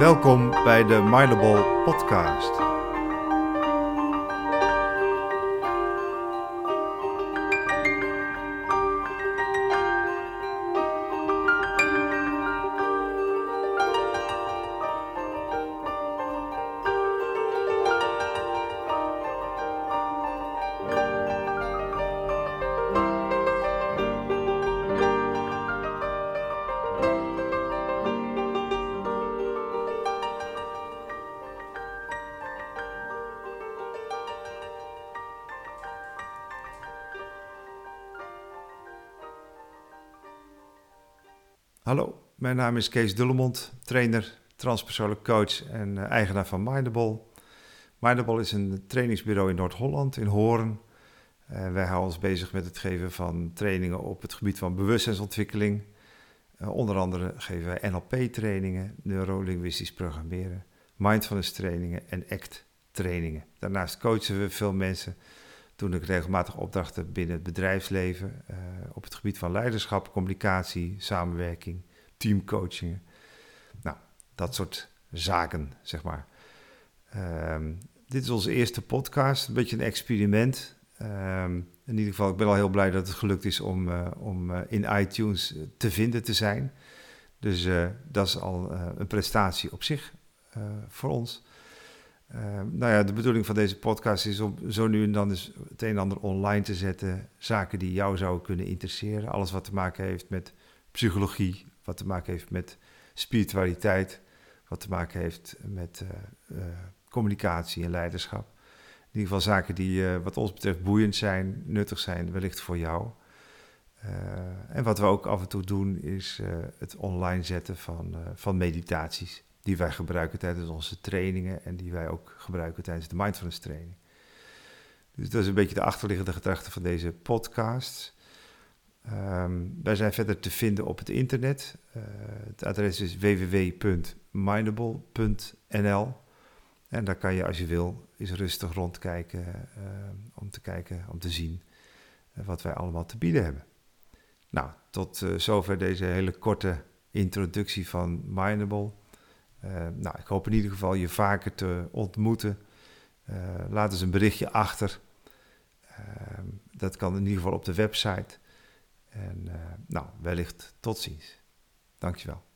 Welkom bij de Mindable Podcast. Hallo, mijn naam is Kees Dullemond, trainer, transpersoonlijk coach en uh, eigenaar van Mindable. Mindable is een trainingsbureau in Noord-Holland, in Hoorn. Uh, wij houden ons bezig met het geven van trainingen op het gebied van bewustzijnsontwikkeling. Uh, onder andere geven wij NLP-trainingen, neurolinguistisch programmeren, mindfulness-trainingen en ACT-trainingen. Daarnaast coachen we veel mensen toen ik regelmatig opdrachten binnen het bedrijfsleven uh, op het gebied van leiderschap, communicatie, samenwerking, teamcoachingen. Nou, dat soort zaken, zeg maar. Um, dit is onze eerste podcast, een beetje een experiment. Um, in ieder geval, ik ben al heel blij dat het gelukt is om, uh, om uh, in iTunes te vinden te zijn. Dus dat is al een prestatie op zich voor ons. Uh, nou ja, de bedoeling van deze podcast is om zo nu en dan eens het een en ander online te zetten. Zaken die jou zouden kunnen interesseren. Alles wat te maken heeft met psychologie, wat te maken heeft met spiritualiteit, wat te maken heeft met uh, uh, communicatie en leiderschap. In ieder geval zaken die wat ons betreft boeiend zijn, nuttig zijn, wellicht voor jou. en wat we ook af en toe doen is het online zetten van, van meditaties die wij gebruiken tijdens onze trainingen en die wij ook gebruiken tijdens de mindfulness training. Dus dat is een beetje de achterliggende gedachte van deze podcast. Um, wij zijn verder te vinden op het internet. Uh, het adres is www.mindable.nl. En daar kan je als je wil eens rustig rondkijken uh, om te kijken, om te zien uh, wat wij allemaal te bieden hebben. Nou, tot zover deze hele korte introductie van Mindable. Uh, nou, ik hoop in ieder geval je vaker te ontmoeten. Uh, laat eens een berichtje achter. Uh, dat kan in ieder geval op de website. En nou, wellicht tot ziens. Dankjewel.